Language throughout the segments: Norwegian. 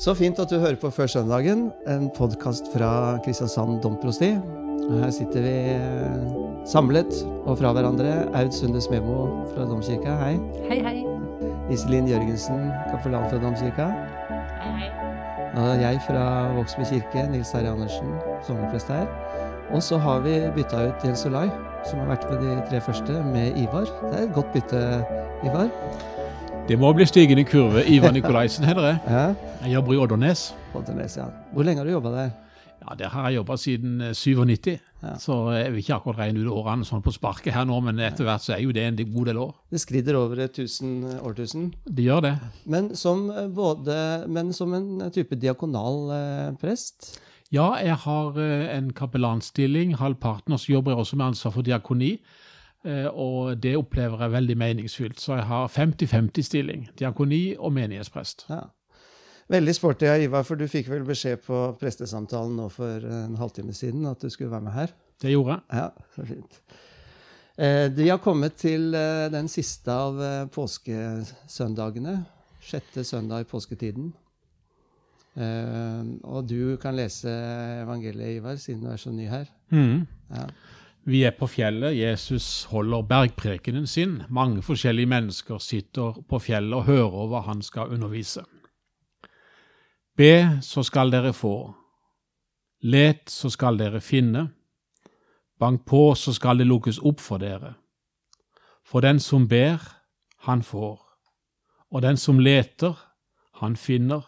Så fint at du hører på Før søndagen, en podkast fra Kristiansand domprosti. Her sitter vi eh, samlet og fra hverandre. Aud Sunde Smemo fra Domkirka, hei. Hei, hei. Iselin Jørgensen, kapellan fra Domkirka. Hei, hei. Og jeg fra Vågsby kirke, Nils Terje Andersen, sogneprest her. Og så har vi bytta ut Jens Olai, som har vært med de tre første, med Ivar. Det er et godt bytte, Ivar. Det må bli stigende kurve. Ivar Nikolaisen heter det. Jeg jobber i Oddernes. Ja. Hvor lenge har du jobba der? Ja, Der har jeg jobba siden eh, 97, Ja. så jeg vil ikke akkurat regne ut årene sånn på sparket her nå, men etter hvert så er jo det en god del år. Det skrider over et tusen årtusen. Det gjør det. Men som, eh, både, men som en type diakonal eh, prest. Ja, jeg har eh, en kapellanstilling. Halvparten, og så jobber jeg også med ansvar for diakoni. Eh, Og det opplever jeg veldig meningsfylt. Så jeg har 50-50-stilling. Diakoni og menighetsprest. Ja. Veldig sporty av Ivar, for du fikk vel beskjed på prestesamtalen nå for en halvtime siden at du skulle være med her. Det gjorde jeg. Ja, så fint. Vi De har kommet til eh, den siste av eh, påskesøndagene. Sjette søndag i påsketiden. Eh, Og du kan lese evangeliet, Ivar, siden du er så ny her. Mhm. Ja. Vi er på fjellet. Jesus holder bergprekenen sin. Mange forskjellige mennesker sitter på fjellet og hører hva han skal undervise. Be, så skal dere få. Let, så skal dere finne. Bank på, så skal det lukkes opp for dere. For den som ber, han får. Og den som leter, han finner.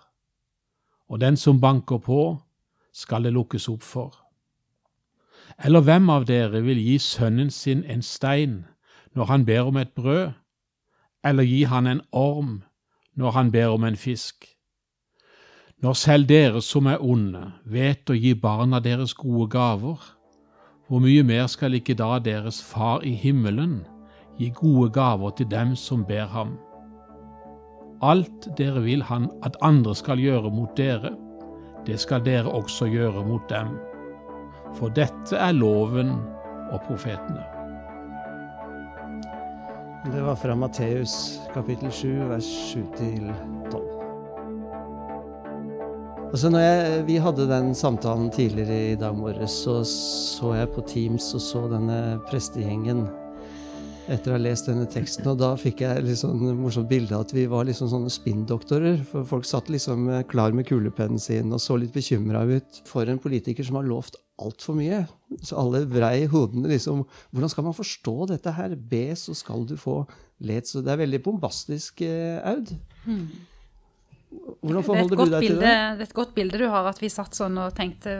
Og den som banker på, skal det lukkes opp for. Eller hvem av dere vil gi sønnen sin en stein når han ber om et brød, eller gi han en orm når han ber om en fisk? Når selv dere som er onde, vet å gi barna deres gode gaver, hvor mye mer skal ikke da deres far i himmelen gi gode gaver til dem som ber ham? Alt dere vil han at andre skal gjøre mot dere, det skal dere også gjøre mot dem for dette er loven og profetene. Det var fra Matteus kapittel 7, vers 7-12. Altså når jeg, vi hadde den samtalen tidligere i dag morges, så så jeg på Teams og så denne prestegjengen etter å ha lest denne teksten. Og da fikk jeg litt sånn morsomt bilde av at vi var liksom sånne spinndoktorer. For folk satt liksom eh, klar med kulepennen sin og så litt bekymra ut for en politiker som har lovt altfor mye. Så alle vrei hodene liksom Hvordan skal man forstå dette her? Be, så skal du få. Let, så Det er veldig bombastisk, eh, Aud. Hvordan Det er, forholder du deg til bilde, det? det er et godt bilde du har, at vi satt sånn og tenkte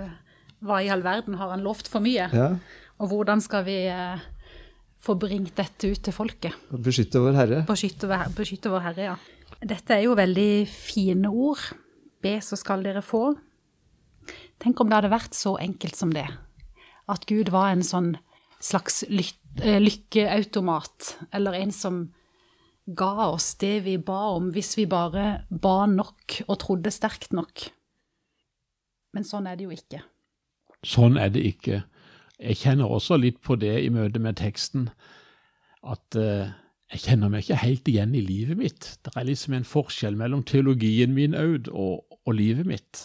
hva i all verden har han lovt for mye? Ja, Og hvordan skal vi eh, få bringt dette ut til folket? Beskytte vår Herre. Beskytte, beskytte vår Herre, ja. Dette er jo veldig fine ord. Be, så skal dere få. Tenk om det hadde vært så enkelt som det. At Gud var en sånn slags eh, lykkeautomat, eller en som ga oss det vi ba om, hvis vi bare ba nok og trodde sterkt nok. Men sånn er det jo ikke. Sånn er det ikke. Jeg kjenner også litt på det i møte med teksten, at uh, jeg kjenner meg ikke helt igjen i livet mitt. Det er liksom en forskjell mellom teologien min, Aud, og, og livet mitt.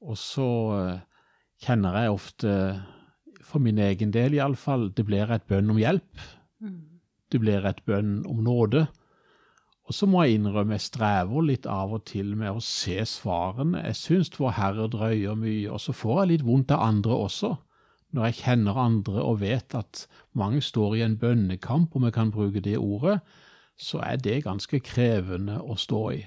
Og så eh, kjenner jeg ofte, for min egen del iallfall, det blir et bønn om hjelp. Det blir et bønn om nåde. Og så må jeg innrømme jeg strever litt av og til med å se svarene. Jeg syns Vår Herre drøyer mye, og så får jeg litt vondt av andre også. Når jeg kjenner andre og vet at mange står i en bønnekamp, om jeg kan bruke det ordet, så er det ganske krevende å stå i.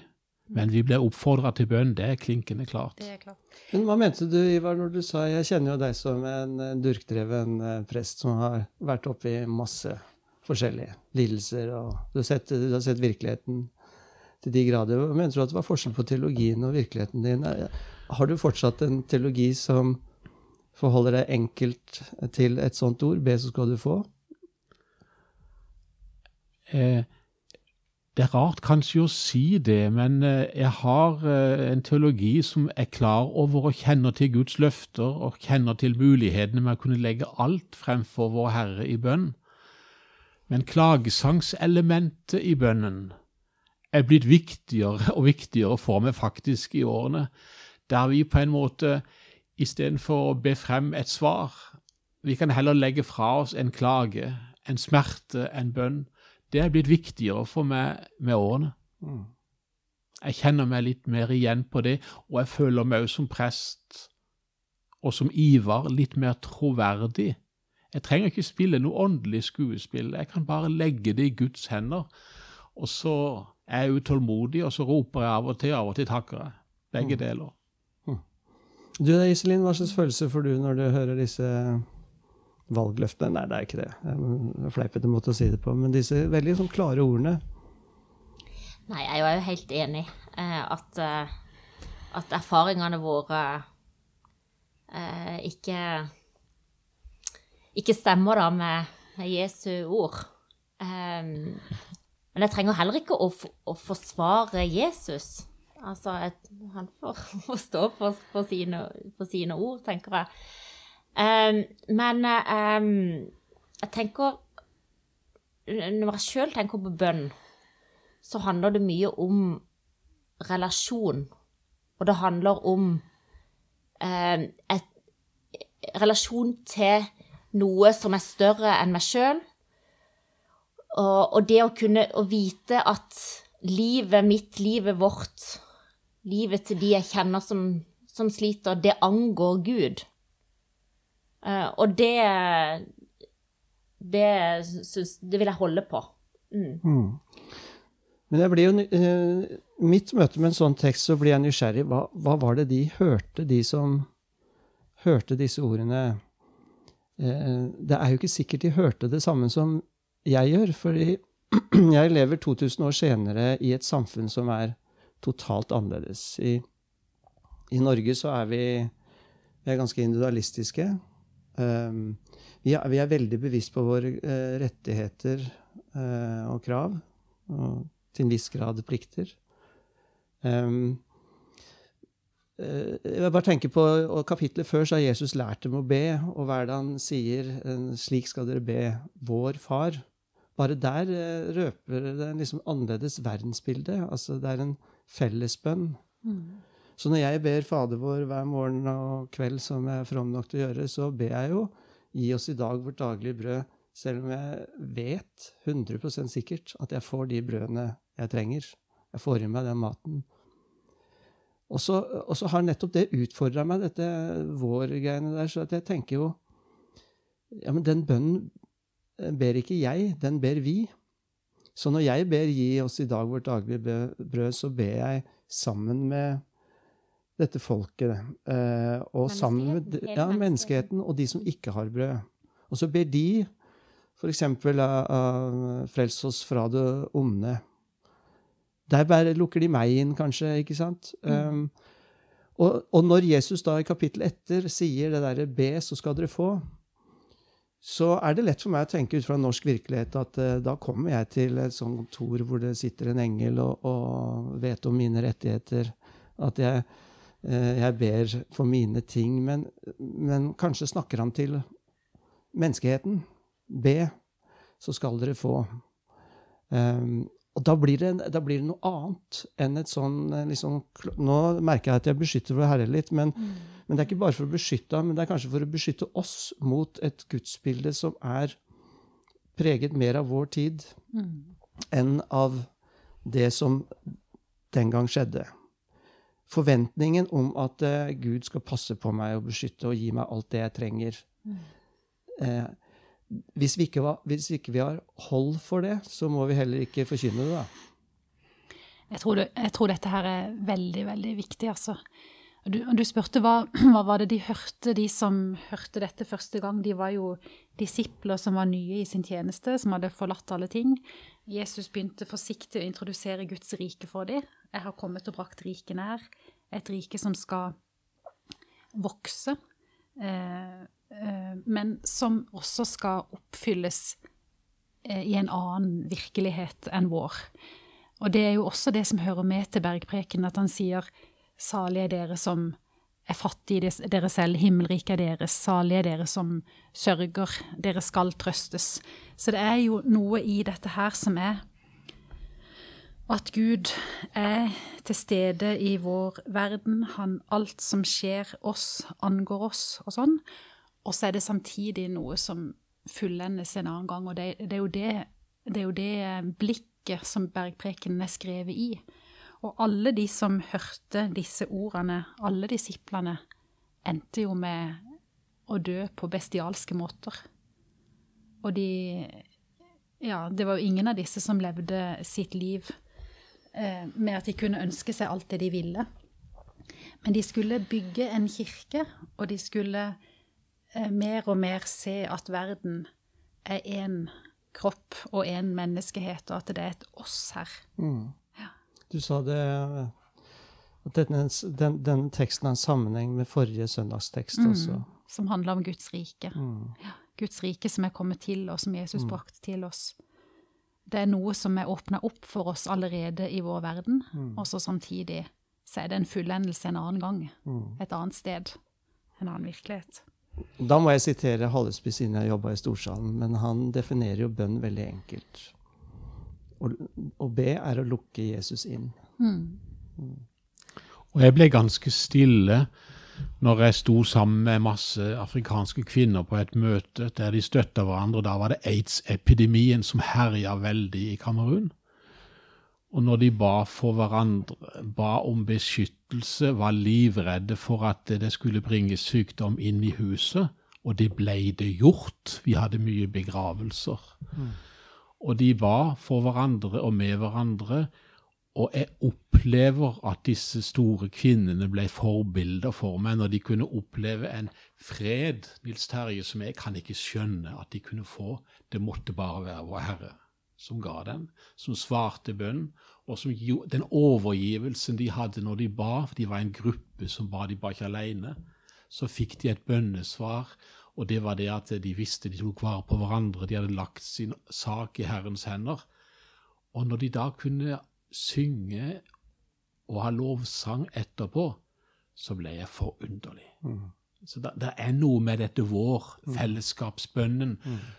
Men vi blir oppfordra til bønn, det er klinkende klart. Det er klart. Men hva mente du, Ivar, når du sa Jeg kjenner jo deg som en durkdreven eh, prest som har vært oppi masse forskjellige lidelser, og du har sett, du har sett virkeligheten til de grader. Hva Mente du at det var forskjell på teologien og virkeligheten din? Har du fortsatt en teologi som forholder deg enkelt til et sånt ord? Be, så skal du få? Eh, det er rart kanskje å si det, men eh, jeg har eh, en teologi som er klar over og kjenner til Guds løfter og kjenner til mulighetene med å kunne legge alt fremfor vår Herre i bønn. Men klagesangselementet i bønnen er blitt viktigere og viktigere for meg faktisk i årene, der vi på en måte istedenfor å be frem et svar, vi kan heller legge fra oss en klage, en smerte, en bønn. Det er blitt viktigere for meg med årene. Mm. Jeg kjenner meg litt mer igjen på det, og jeg føler meg òg som prest og som Ivar litt mer troverdig. Jeg trenger ikke spille noe åndelig skuespill, jeg kan bare legge det i Guds hender. Og så er jeg utålmodig, og så roper jeg av og til, av og til takker jeg. Begge deler. Du da, Iselin, hva slags følelse får du når du hører disse valgløftene? Nei, det er ikke det. Det er fleipete måte å si det på. Men disse veldig sånn klare ordene. Nei, jeg er jo helt enig eh, at, eh, at erfaringene våre eh, ikke ikke stemmer da med, Jesu ord. Um, men jeg trenger heller ikke å, å forsvare Jesus. Altså, jeg, han får, får stå for, for, sine, for sine ord, tenker jeg. Um, men um, jeg tenker Når jeg sjøl tenker på bønn, så handler det mye om relasjon. Og det handler om um, et relasjon til noe som er større enn meg sjøl. Og, og det å kunne å vite at livet mitt, livet vårt, livet til de jeg kjenner som, som sliter, det angår Gud. Eh, og det det, synes, det vil jeg holde på. Mm. Men jeg blir jo, eh, mitt møte med en sånn tekst, så blir jeg nysgjerrig. Hva, hva var det de hørte, de som hørte disse ordene? Eh, det er jo ikke sikkert de hørte det samme som jeg gjør, For jeg lever 2000 år senere i et samfunn som er totalt annerledes. I, i Norge så er vi, vi er ganske individualistiske. Um, vi, er, vi er veldig bevisst på våre eh, rettigheter eh, og krav, og til en viss grad plikter. Jeg vil jeg bare tenker på Kapitlet før så har Jesus lært dem å be, og hver dag han sier eh, 'slik skal dere be vår far'. Bare der eh, røper det en liksom annerledes verdensbilde. Altså det er en fellesbønn. Så når jeg ber Fader vår hver morgen og kveld, som jeg er from nok til å gjøre, så ber jeg jo gi oss i dag vårt daglige brød, selv om jeg vet 100% sikkert at jeg får de brødene jeg trenger. Jeg får i meg den maten. Og så, har nettopp det utfordra meg, dette vår-greiene der, så jeg tenker jo Ja, men den bønnen ber ikke jeg, den ber vi. Så når jeg ber 'gi oss i dag vårt daglige brød', så ber jeg sammen med dette folket. Eh, og sammen med ja, menneskeheten. og de som ikke har brød. Og så ber de f.eks. Uh, frels oss fra det onde. Der bare lukker de meg inn, kanskje. ikke sant? Um, og, og når Jesus da i kapittel etter sier det derre 'be, så skal dere få', så er det lett for meg å tenke ut fra norsk virkelighet at uh, da kommer jeg til et sånt kontor hvor det sitter en engel og, og vet om mine rettigheter. At jeg, jeg ber for mine ting. Men, men kanskje snakker han til menneskeheten. Be, så skal dere få. Um, og da blir, det, da blir det noe annet enn et sånn eh, liksom, Nå merker jeg at jeg beskytter vår Herre litt, men, men det er ikke bare for å beskytte ham, men det er kanskje for å beskytte oss mot et gudsbilde som er preget mer av vår tid enn av det som den gang skjedde. Forventningen om at eh, Gud skal passe på meg og beskytte og gi meg alt det jeg trenger. Eh, hvis, vi ikke hvis ikke vi har hold for det, så må vi heller ikke forkynne det. da. Jeg tror, det, jeg tror dette her er veldig, veldig viktig, altså. Du, du spurte hva, hva var det de hørte, de som hørte dette første gang. De var jo disipler som var nye i sin tjeneste, som hadde forlatt alle ting. Jesus begynte forsiktig å introdusere Guds rike for dem. Jeg har kommet og brakt riket nær. Et rike som skal vokse, eh, eh, men som også skal oppfylles eh, i en annen virkelighet enn vår. Og det er jo også det som hører med til bergpreken, at han sier salige er dere som er fattige dere selv, himmelriket er deres, salige er dere som sørger, dere skal trøstes. Så det er jo noe i dette her som er At Gud er til stede i vår verden. Han, alt som skjer oss, angår oss og sånn. Og så er det samtidig noe som fullendes en annen gang. Og det, det, er, jo det, det er jo det blikket som bergprekenen er skrevet i. Og alle de som hørte disse ordene, alle disiplene, endte jo med å dø på bestialske måter. Og de Ja, det var jo ingen av disse som levde sitt liv eh, med at de kunne ønske seg alt det de ville. Men de skulle bygge en kirke, og de skulle eh, mer og mer se at verden er én kropp og én menneskehet, og at det er et oss her. Mm. Du sa det at denne, den, denne teksten har en sammenheng med forrige søndagstekst også. Som handler om Guds rike. Mm. Guds rike som er kommet til oss, som Jesus Mm. brakte til oss. Det er noe som er åpna opp for oss allerede i vår verden, Mm. og så samtidig så er det en fullendelse en annen gang. Mm. Et annet sted. En annen virkelighet. Da må jeg sitere Hallesby siden jeg jobba i Storsalen, men han definerer jo bønn veldig enkelt. Å, be er å lukke Jesus inn. Og jeg ble ganske stille når jeg sto sammen med masse afrikanske kvinner på et møte der de støtta hverandre. Da var det aids-epidemien som herja veldig i Kamerun. Og når de ba for hverandre, ba om beskyttelse, var livredde for at det skulle bringe sykdom inn i huset, og det ble det gjort. Vi hadde mye begravelser. Og de ba for hverandre og med hverandre, og jeg opplever at disse store kvinnene ble forbilder for meg når de kunne oppleve en fred, Nils Terje, som jeg kan ikke skjønne at de kunne få. Det måtte bare være vår Herre som ga dem, som svarte bønn, og som den overgivelsen de hadde når de ba, for de var en gruppe som ba, de ba ikke alene, så fikk de et bønnesvar, og det var det at de visste de tok vare på hverandre, de hadde lagt sin sak i Herrens hender. Og når de da kunne synge og ha lovsang etterpå, så ble jeg forunderlig. Så det, er noe med dette vår, fellesskapsbønnen,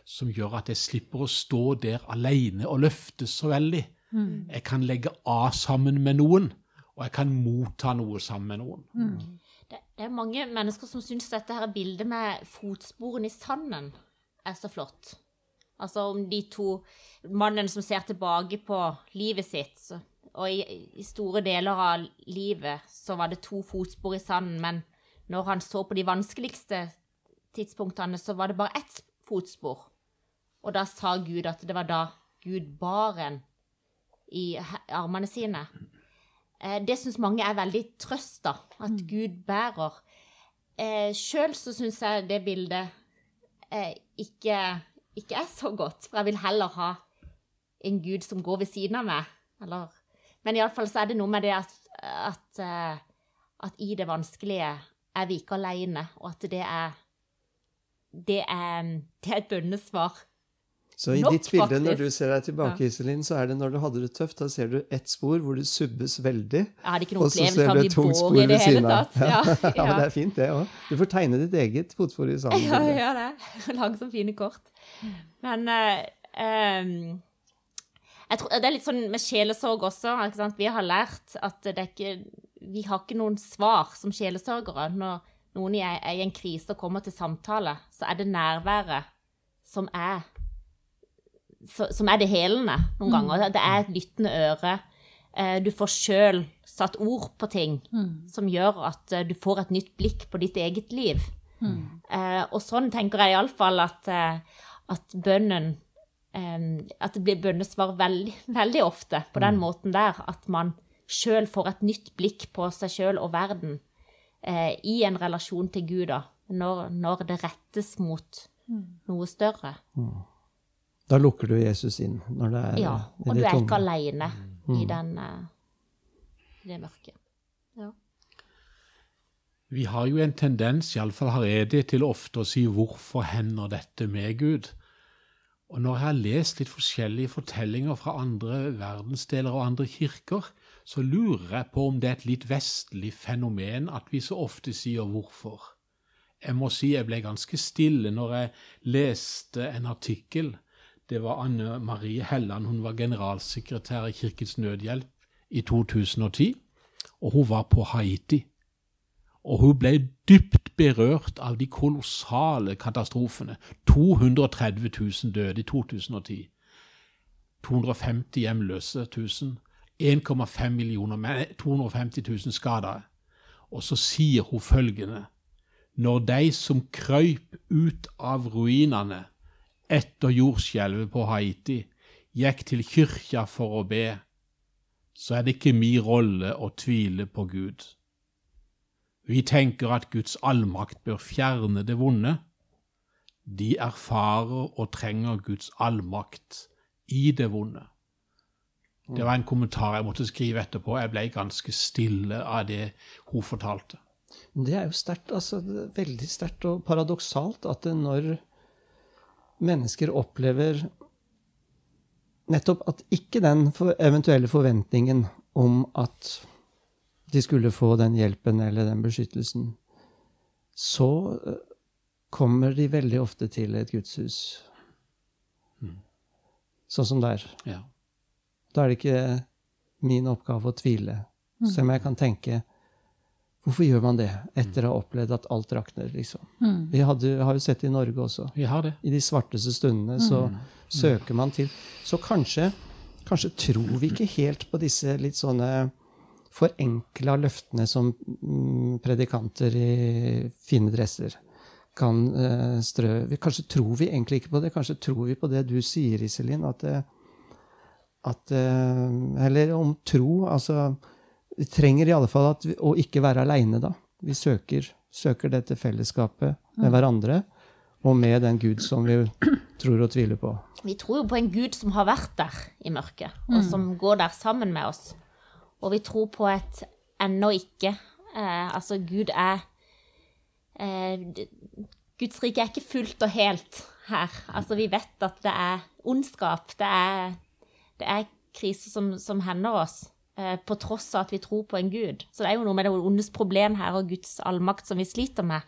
som gjør at jeg slipper å stå der alene og løfte så veldig. Jeg kan legge av sammen med noen, og jeg kan motta noe sammen med noen. Det, er mange mennesker som syns dette her bildet med fotsporene i sanden er så flott. Altså om de to Mannen som ser tilbake på livet sitt, og i, i store deler av livet så var det to fotspor i sanden, men når han så på de vanskeligste tidspunktene, så var det bare ett fotspor. Og da sa Gud at det var da Gud bar en i armene sine. Eh, Det syns mange er veldig trøst, da. At Gud bærer. Eh, Sjøl så syns jeg det bildet eh, ikke, ikke er så godt. For jeg vil heller ha en Gud som går ved siden av meg. Eller, men iallfall så er det noe med det at, at, at i det vanskelige er vi ikke alene, og at det er det er, det er et bønnesvar. Så i Nok, ditt bilde, når du ser deg tilbake, Iselin, så er det når du hadde det tøft, da ser du ett spor hvor du subbes veldig. Jeg Og så ser du et tungt spor ved siden av. Ja, Ja, men det er fint, det òg. Du får tegne ditt eget fotspor i sanden. Ja, gjør det. Lag som fine kort. Men uh, um, jeg tror, det er litt sånn med sjelesorg også. Vi har lært at det ikke, vi har ikke noen svar som sjelesørgere. Når noen er, i en krise og kommer til samtale, så er det nærværet som er, som er det helende noen ganger. Det er et lyttende øre. Eh, Du får sjøl satt ord på ting som gjør at eh, du får et nytt blikk på ditt eget liv. Mm. og sånn tenker jeg iallfall at, eh, at bønnen eh, At det blir bønnesvar veldig, veldig ofte på den måten der. At man sjøl får et nytt blikk på seg sjøl og verden eh, i en relasjon til Gud, da. Når, når det rettes mot noe større. Da lukker du Jesus inn når det er Ja. Og det du er ikke aleine i den eh, det mørket. Ja. Vi har jo en tendens, iallfall har jeg det, til ofte å si 'hvorfor hender dette med Gud'? Og når jeg har lest litt forskjellige fortellinger fra andre verdensdeler og andre kirker, så lurer jeg på om det er et litt vestlig fenomen at vi så ofte sier 'hvorfor'. Jeg må si jeg ble ganske stille når jeg leste en artikkel det var Anne Marie Helland. Hun var generalsekretær i Kirkens Nødhjelp i 2010, og hun var på Haiti. Og hun ble dypt berørt av de kolossale katastrofene. 230 000 døde i 2010. 250 hjemløse 1000. 1,5 millioner, men 250 000 skada. Og så sier hun følgende Når de som krøyp ut av ruinene etter jordskjelvet på Haiti, gikk til kyrkja for å be, så er det ikke min rolle å tvile på Gud. Vi tenker at Guds allmakt bør fjerne det vonde. De erfarer og trenger Guds allmakt i det vonde. Det var en kommentar jeg måtte skrive etterpå. Jeg ble ganske stille av det hun fortalte. Det er jo sterkt, altså veldig sterkt og paradoksalt at når mennesker opplever nettopp at ikke den for eventuelle forventningen om at de skulle få den hjelpen eller den beskyttelsen, så eh, kommer de veldig ofte til et gudshus. Sånn som der. Ja. Da er det ikke min oppgave å tvile. Selv om jeg kan tenke Hvorfor gjør man det etter å ha opplevd at alt rakner? liksom? Vi hadde, har jo sett det i Norge også. Vi har det. I de svarteste stundene så søker man til Så kanskje, kanskje tror vi ikke helt på disse litt sånne forenkla løftene som mm, predikanter i fine dresser kan uh, strø. Vi, kanskje tror vi egentlig ikke på det. Kanskje tror vi på det du sier, Iselin. At, eh, at uh, Eller om tro. Altså Vi trenger i alle fall at vi, å ikke være aleine, da. Vi søker, søker dette fellesskapet med hverandre og med den Gud som vi tror og tviler på. Vi tror jo på en Gud som har vært der i mørket, og som går der sammen med oss. Og vi tror på et ennå ikke. Eh, altså, Gud er eh, Guds rike er ikke fullt og helt her. Altså, vi vet at det er ondskap. Det er, det er kriser som, som hender oss, på tross av at vi tror på en Gud. Så det er jo noe med det ondes problem her og Guds allmakt som vi sliter med.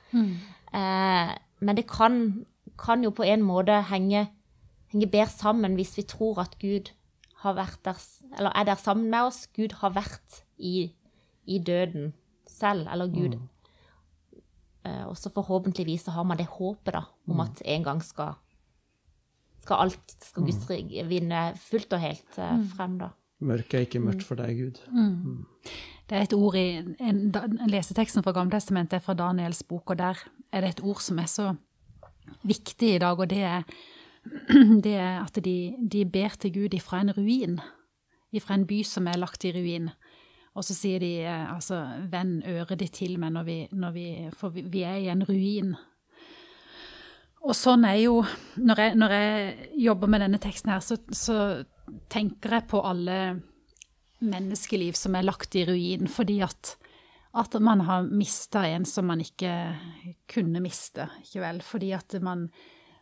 Eh, men det kan, kan jo på en måte henge, henge bedre sammen hvis vi tror at Gud har vært der, eller er der sammen med oss. Gud har vært i, i døden selv, eller Gud. Eh, og så forhåpentligvis så har man det håpet da, om at en gang skal, skal alt, skal Guds rike vinne fullt og helt eh, frem da. Mørket er ikke mørkt for deg, Gud. Det er et ord i en, en leseteksten fra Gamletestamentet er fra Daniels bok, og der er det et ord som er så viktig i dag, og det er, det er at de, de ber til Gud ifra en ruin, ifra en by som er lagt i ruin. Og så sier de eh, altså, vend øret ditt til meg når vi, når vi For vi, vi er i en ruin. Og sånn er jo Når jeg, når jeg jobber med denne teksten her, så, så tenker jeg på alle menneskeliv som er lagt i ruin fordi at, at man har mista en som man ikke kunne miste, ikke vel? Fordi at man,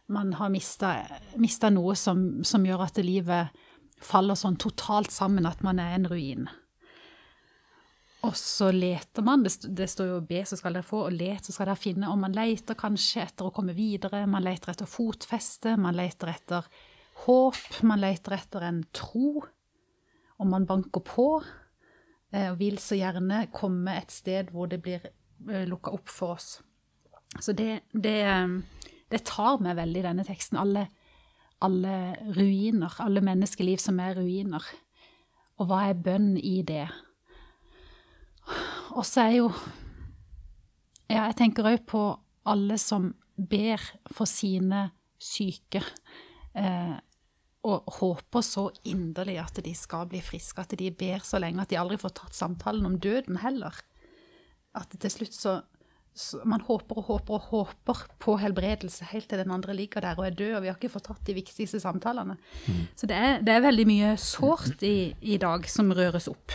man har mista noe som, som gjør at livet faller sånn totalt sammen at man er en ruin. Og så leter man, det, står jo be, så skal dere få, og let, så skal dere finne. Og man leter kanskje etter å komme videre, man leter etter fotfeste, man leter etter håp, man leter etter en tro. Og man banker på, eh, og vil så gjerne komme et sted hvor det blir lukka opp for oss. Så det, det, eh, det tar meg veldig, denne teksten. Alle, alle ruiner, alle menneskeliv som er ruiner. Og hva er bønn i det? Og så er jo Ja, jeg tenker òg på alle som ber for sine syke. Eh, og håper så inderlig at de skal bli friske, at de ber så lenge at de aldri får tatt samtalen om døden heller. At til slutt så, så Man håper og håper og håper på helbredelse helt til den andre ligger der og er død, og vi har ikke fått tatt de viktigste samtalene. Så det er, det er veldig mye sårt i, i dag som røres opp.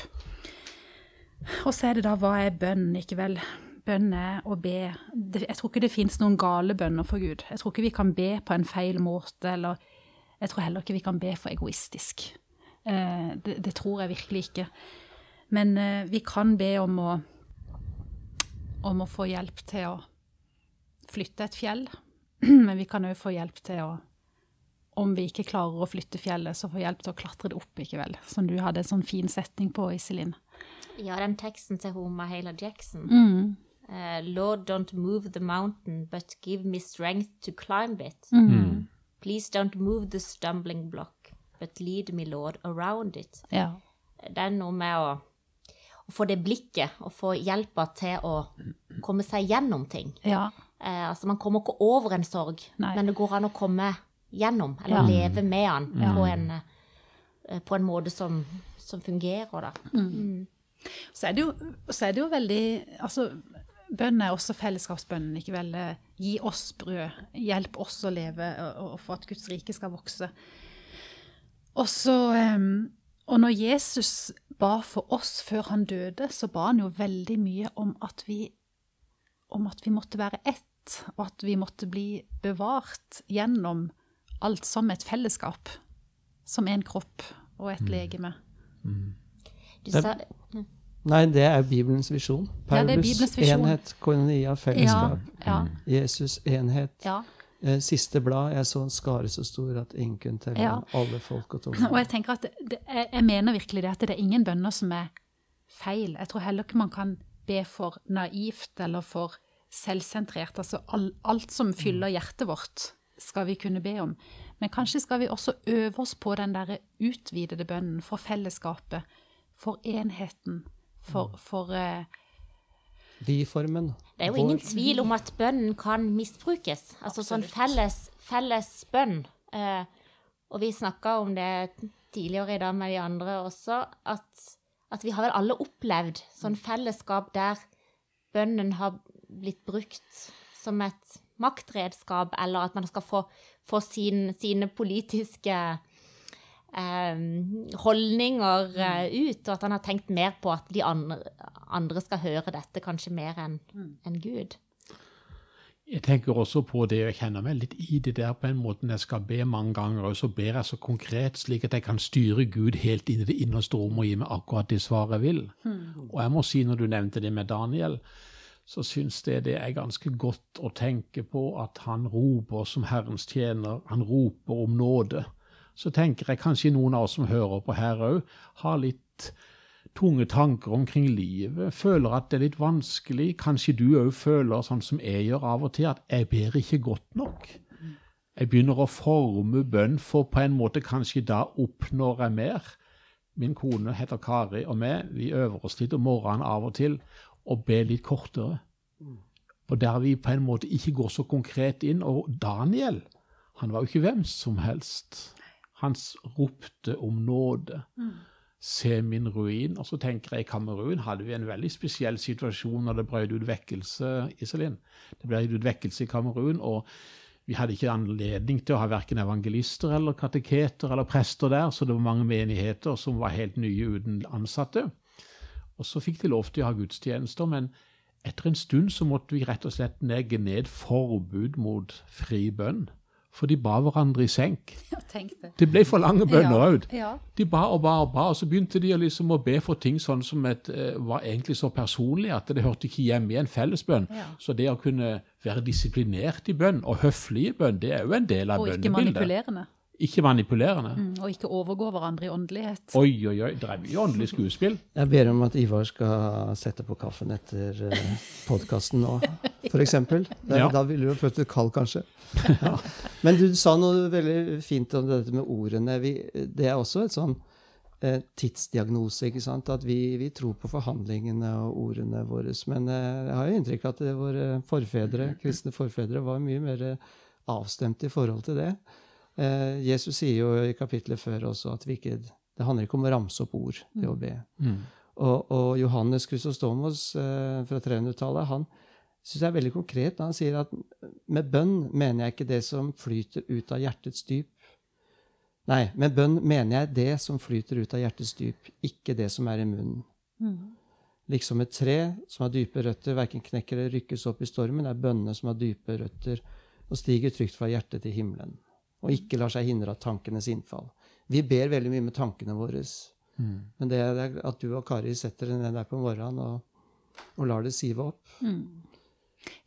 Og så er det da hva er bønn, ikke vel? Bønn er å be. Jeg tror ikke det fins noen gale bønner for Gud. Jeg tror ikke vi kan be på en feil måte, eller jeg tror heller ikke vi kan be for egoistisk. Eh, det, det tror jeg virkelig ikke. Men eh, vi kan be om å, om å få hjelp til å flytte et fjell. Men vi kan òg få hjelp til å, om vi ikke klarer å flytte fjellet, så få hjelp til å klatre det opp, ikke vel? Som du hadde en sånn fin setning på, Iselin. Ja, den teksten til Homa Mahala Jackson. Mm. Eh, Lord, don't move the mountain, but give me strength to climb it. Mm. Please don't move the stumbling block, but lead me, Lord, around it. Ja. Det er noe med å, å få det blikket, og få hjelpa til å komme seg gjennom ting. Ja. Uh, altså, man kommer ikke over en sorg, Nei. men det går an å komme gjennom, eller Ja. leve med den på, en, eh, på en måte som, som fungerer, da. Så er det jo, så er det jo veldig Altså, bønn er også fellesskapsbønnen, ikke vel? Gi oss brød. Hjelp oss å leve, og, og for at Guds rike skal vokse. Og så Og når Jesus ba for oss før han døde, så ba han jo veldig mye om at vi om at vi måtte være ett, og at vi måtte bli bevart gjennom alt som et fellesskap. Som en kropp og et legeme. Du sa, Nei, det er Bibelens visjon. Ja, Paulus, Bibelens visjon. enhet, koinonia, Ja, fellesskap. ja, Jesus, enhet. ja. Eh, Siste blad, jeg så en skare så stor at ingen kunne telle Ja. Alle folk og Og jeg tenker at det, jeg mener virkelig det at det er ingen bønner som er feil. Jeg tror heller ikke man kan be for naivt eller for selvsentrert. Altså all, alt som fyller hjertet vårt, skal vi kunne be om. Men kanskje skal vi også øve oss på den derre utvidede bønnen for fellesskapet, for enheten, for, for eh, Vi-formen. Det er jo ingen tvil om at bønnen kan misbrukes. Altså sånn felles, felles bønn. Eh, og vi snakka om det tidligere i dag med de andre også, at, at vi har vel alle opplevd sånn fellesskap der bønnen har blitt brukt som et maktredskap, eller at man skal få, få sin, sine politiske eh, holdninger eh, ut, og at han har tenkt mer på at de andre, andre skal høre dette, kanskje mer enn en Gud. Jeg tenker også på det, jeg kjenner meg litt i det der på en måte når jeg skal be mange ganger, og så ber jeg så konkret slik at jeg kan styre Gud helt inn i det innerste rom og gi meg akkurat det svaret jeg vil. Og jeg må si, når du nevnte det med Daniel, så syns jeg det er ganske godt å tenke på at han roper som Herrens tjener, han roper om nåde. Så tenker jeg kanskje noen av oss som hører på her òg, har litt tunge tanker omkring livet, føler at det er litt vanskelig. Kanskje du òg føler, sånn som jeg gjør av og til, at jeg ber ikke godt nok. Jeg begynner å forme bønn for på en måte kanskje da oppnår jeg mer. Min kone heter Kari, og vi vi øver oss litt om morgenen av og til og ber litt kortere. Og der vi på en måte ikke går så konkret inn. Og Daniel, han var jo ikke hvem som helst. Han ropte om nåde. Se min ruin. Og så tenker jeg i Kamerun hadde vi en veldig spesiell situasjon når det brøt ut vekkelse, Iselin. Det ble ut vekkelse i Kamerun, og vi hadde ikke anledning til å ha verken evangelister eller kateketer eller prester der, så det var mange menigheter som var helt nye uten ansatte. Og så fikk de lov til å ha gudstjenester, men etter en stund så måtte vi rett og slett legge ned forbud mot fri bønn, for de ba hverandre i senk. Det. Det ble for lange bønner òg. Ja. De ba og ba og ba, og så begynte de liksom å be for ting sånn som et, eh, var egentlig så personlig at det hørte ikke hjemme i en fellesbønn. Ja. Så det å kunne være disiplinert i bønn, og høflig i bønn, det er jo en del av bønnebildet. Og ikke bønnebildet. manipulerende. Ikke manipulerende. Mm, Og ikke overgå hverandre i åndelighet. Oi, oi, oi, det er mye åndelig skuespill. Jeg ber om at Ivar skal sette på kaffen etter uh, podkasten nå, f.eks. Da, Ja. da ville du følt deg kald, kanskje. Ja. Men du sa noe veldig fint om dette med ordene. Vi, det er også et sånn eh, tidsdiagnose, ikke sant? At vi, vi tror på forhandlingene og ordene våre. Men eh, jeg har jo inntrykk av at det, våre forfedre, kristne forfedre var mye mer avstemte i forhold til det. Eh, Jesus sier jo i kapitlet før også at vi ikke, det handler ikke om å ramse opp ord, det å be. Og, og Johannes Chrysostomos eh, fra 300-tallet han syns jeg er veldig konkret når han sier at med bønn mener jeg ikke det som flyter ut av hjertets dyp. Nei, med bønn mener jeg det som flyter ut av hjertets dyp, ikke det som er i munnen. Liksom et tre som har dype røtter, verken knekker eller rykkes opp i stormen, er bønnene som har dype røtter og stiger trygt fra hjertet til himmelen, og ikke lar seg hindre av tankenes innfall. Vi ber veldig mye med tankene våre. Men det er at du og Kari setter deg ned der på morgenen og, og lar det sive opp,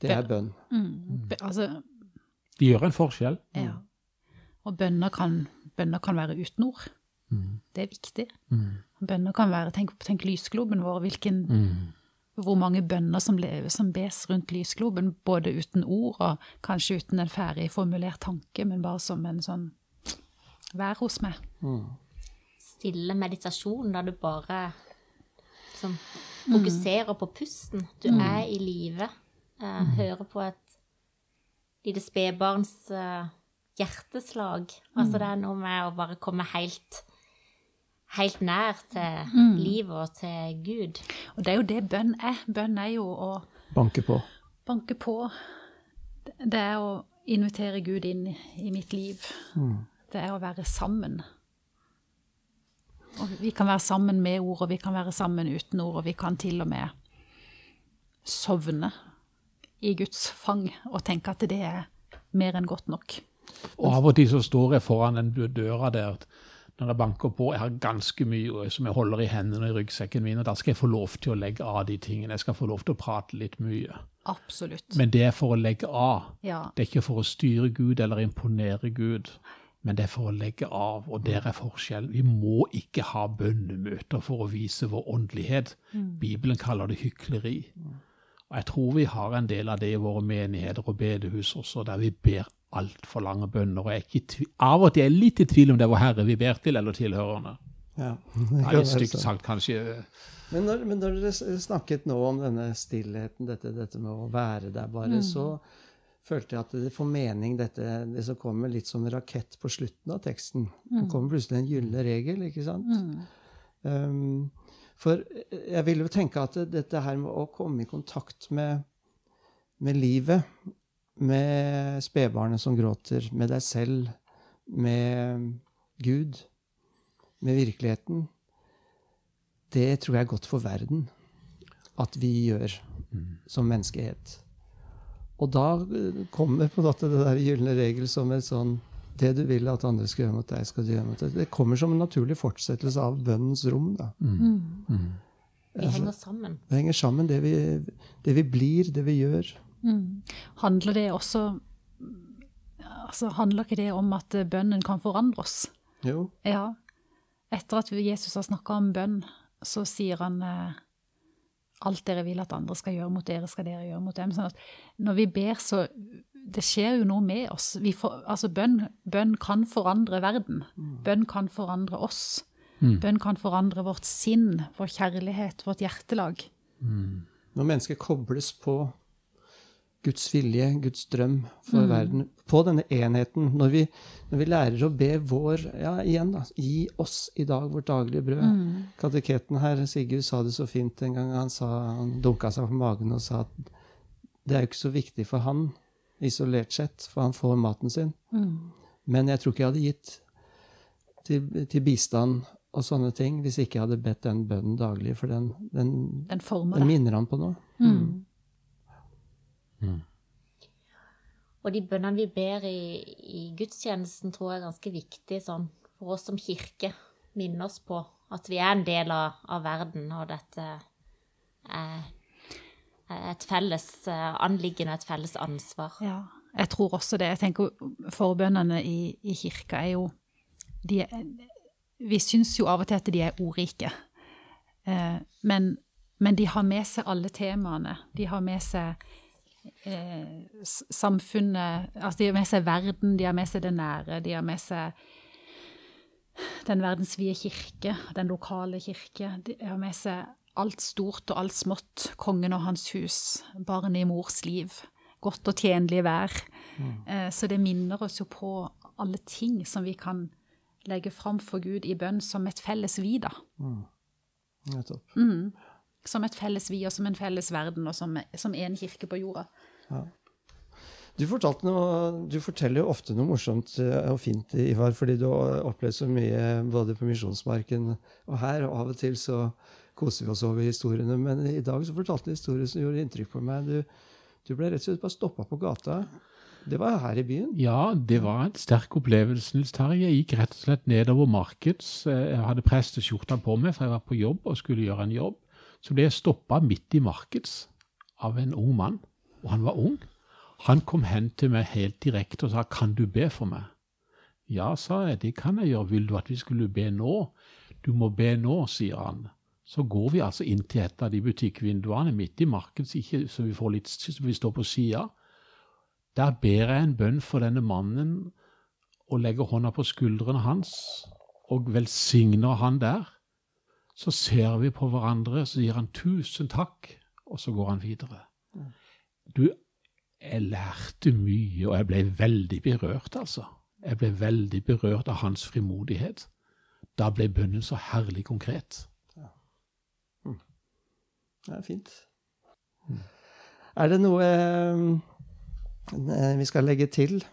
det er bønn. Mm. Be- Altså, De gjør en forskjell. ja. Og bønner kan, bønner kan være uten ord. Det er viktig. Bønner kan være Tenk, tenk lysgloben vår. Hvilken, Hvor mange bønner som, lever, som bes rundt lysgloben, både uten ord og kanskje uten en ferdig formulert tanke, men bare som en sånn Vær hos meg. Stille meditasjon der du bare liksom, fokuserer på pusten. Du er i live. Uh, Hører på et lite spedbarns uh, hjerteslag. Altså det er noe med å bare komme helt helt nær til livet og til Gud. Og det er jo det bønn er. Bønn er jo å Banke på. banke på. Det er å invitere Gud inn i mitt liv. Det er å være sammen. Og vi kan være sammen med ord, og vi kan være sammen uten ord, og vi kan til og med sovne i Guds fang og tenke at det er mer enn godt nok. Og av og til så står jeg foran den døra der når jeg banker på. Jeg har ganske mye som jeg holder i hendene og i ryggsekken min, og da skal jeg få lov til å legge av de tingene. Jeg skal få lov til å prate litt mye. Absolutt. Men det er for å legge av. Ja. Det er ikke for å styre Gud eller imponere Gud, men det er for å legge av, og der er forskjellen. Vi må ikke ha bønnemøter for å vise vår åndelighet. Bibelen kaller det hykleri. Og jeg tror vi har en del av det i våre menigheter og bedehus også, der vi ber altfor lange bønner. Og jeg er ikke tvi av og til er jeg litt i tvil om det er vår Herre vi ber til, eller tilhørende. Ja. Det er litt stygt sagt, kanskje. Men når, men når dere snakket nå om denne stillheten, dette, dette med å være der bare, så følte jeg at det får mening, dette det som kommer litt som en rakett på slutten av teksten. Det kommer plutselig en gyllen regel, ikke sant? Um, for jeg vil jo tenke at dette her med å komme i kontakt med, med livet, med spedbarnet som gråter, med deg selv, med Gud, med virkeligheten, det tror jeg er godt for verden at vi gjør som menneskehet. Og da eh, kommer på en måte det der gylne regel som et sånn Det du vil at andre skal gjøre mot deg, skal du gjøre mot deg. Det kommer som en naturlig fortsettelse av bønnens rom. da. Vi henger sammen. Det henger sammen, det vi, det vi blir, det vi gjør. Handler det også altså Handler ikke det om at eh, bønnen kan forandre oss? Jo. Ja. Etter at Jesus har snakka om bønn, så sier han eh, alt dere vil at andre skal gjøre mot dere, skal dere gjøre mot dem. Sånn at når vi ber, så Det skjer jo noe med oss. Vi får, altså bønn, bønn kan forandre verden. Bønn kan forandre oss. Bønn kan forandre vårt sinn, vår kjærlighet, vårt hjertelag. Når mennesker kobles på Guds vilje, Guds drøm for verden, på denne enheten Når vi, når vi lærer å be vår Ja, igjen, da. Gi oss i dag vårt daglige brød. Kateketen her, Sigurd, sa det så fint en gang. Han, sa, han dunka seg på magen og sa at det er jo ikke så viktig for han isolert sett, for han får maten sin. Men jeg tror ikke jeg hadde gitt til, til bistand og sånne ting hvis ikke jeg hadde bedt den bønnen daglig, for den, den, Den den minner han på noe. Og de bønnene vi ber i, i gudstjenesten, tror jeg er ganske viktig sånn, for oss som kirke. Minne oss på at vi er en del av, av verden, og dette er er et felles eh, anliggende og et felles ansvar. Ja, jeg tror også det. Jeg tenker Forbønnene i, i kirka er jo de er, Vi syns jo av og til at de er ordrike. Eh, men, men de har med seg alle temaene. De har med seg eh, samfunnet Altså, de har med seg verden, de har med seg det nære, de har med seg den verdensvide kirke, den lokale kirke. De har med seg alt stort og alt smått. Kongen og hans hus, barnet i mors liv, godt og tjenlig vær. Eh, Så det minner oss jo på alle ting som vi kan legge fram for Gud i bønn som et felles vi, da. Nettopp. Som et felles vi og som en felles verden og som, som en kirke på jorda. Du, fortalte noe, du forteller jo ofte noe morsomt eh, og fint, Ivar, fordi du har opplevd så mye både på Misjonsmarken og her, og av og til så koser vi oss over historiene. Men i dag så fortalte du en historie som gjorde inntrykk på meg. Du, du ble rett og slett bare stoppa på gata. Det var her i byen. Ja, det var en sterk opplevelse, Nils Terje. Jeg gikk rett og slett nedover markeds. Jeg hadde presteskjorta på meg, for jeg var på jobb og skulle gjøre en jobb. Så ble jeg stoppa midt i markeds av en ung mann, og han var ung. Han kom hen til meg helt direkte og sa 'Kan du be for meg?' Ja, sa jeg, det kan jeg gjøre. Vil du at vi skulle be nå? Du må be nå, sier han. Så går vi altså inn til et av de butikkvinduene midt i markedet, så, vi, får litt, så vi står på sida. Der ber jeg en bønn for denne mannen og legger hånda på skuldrene hans og velsigner han der. Så ser vi på hverandre, så sier han tusen takk, og så går han videre. Du, jeg lærte mye, og jeg ble veldig berørt, altså. Jeg ble veldig berørt av hans frimodighet. Da ble bønnen så herlig konkret. Det er fint. Er det noe eh, vi skal legge til?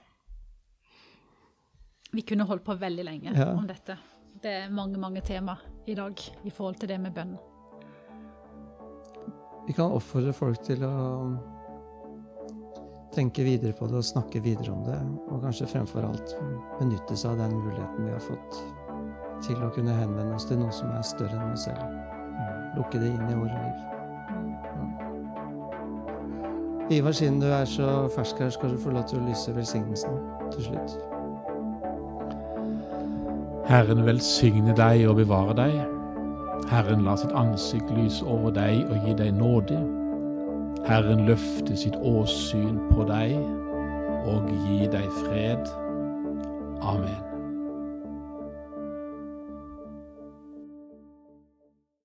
Vi kunne holdt på veldig lenge Ja. om dette. Det er mange, mange tema i dag i forhold til det med bønn. Vi kan oppfordre folk til å tenke videre på det og snakke videre om det. Og kanskje fremfor alt benytte seg av den muligheten vi har fått til å kunne henvende oss til noe som er større enn oss selv. Lukke det inn i våre liv. Ivar, siden du er så fersk her, skal du få lov til å lyse velsignelsen til slutt. Herren velsigne deg og bevare deg. Herren la sitt ansikt lyse over deg og gi deg nåde. Herren løfte sitt åsyn på deg og gi deg fred. Amen.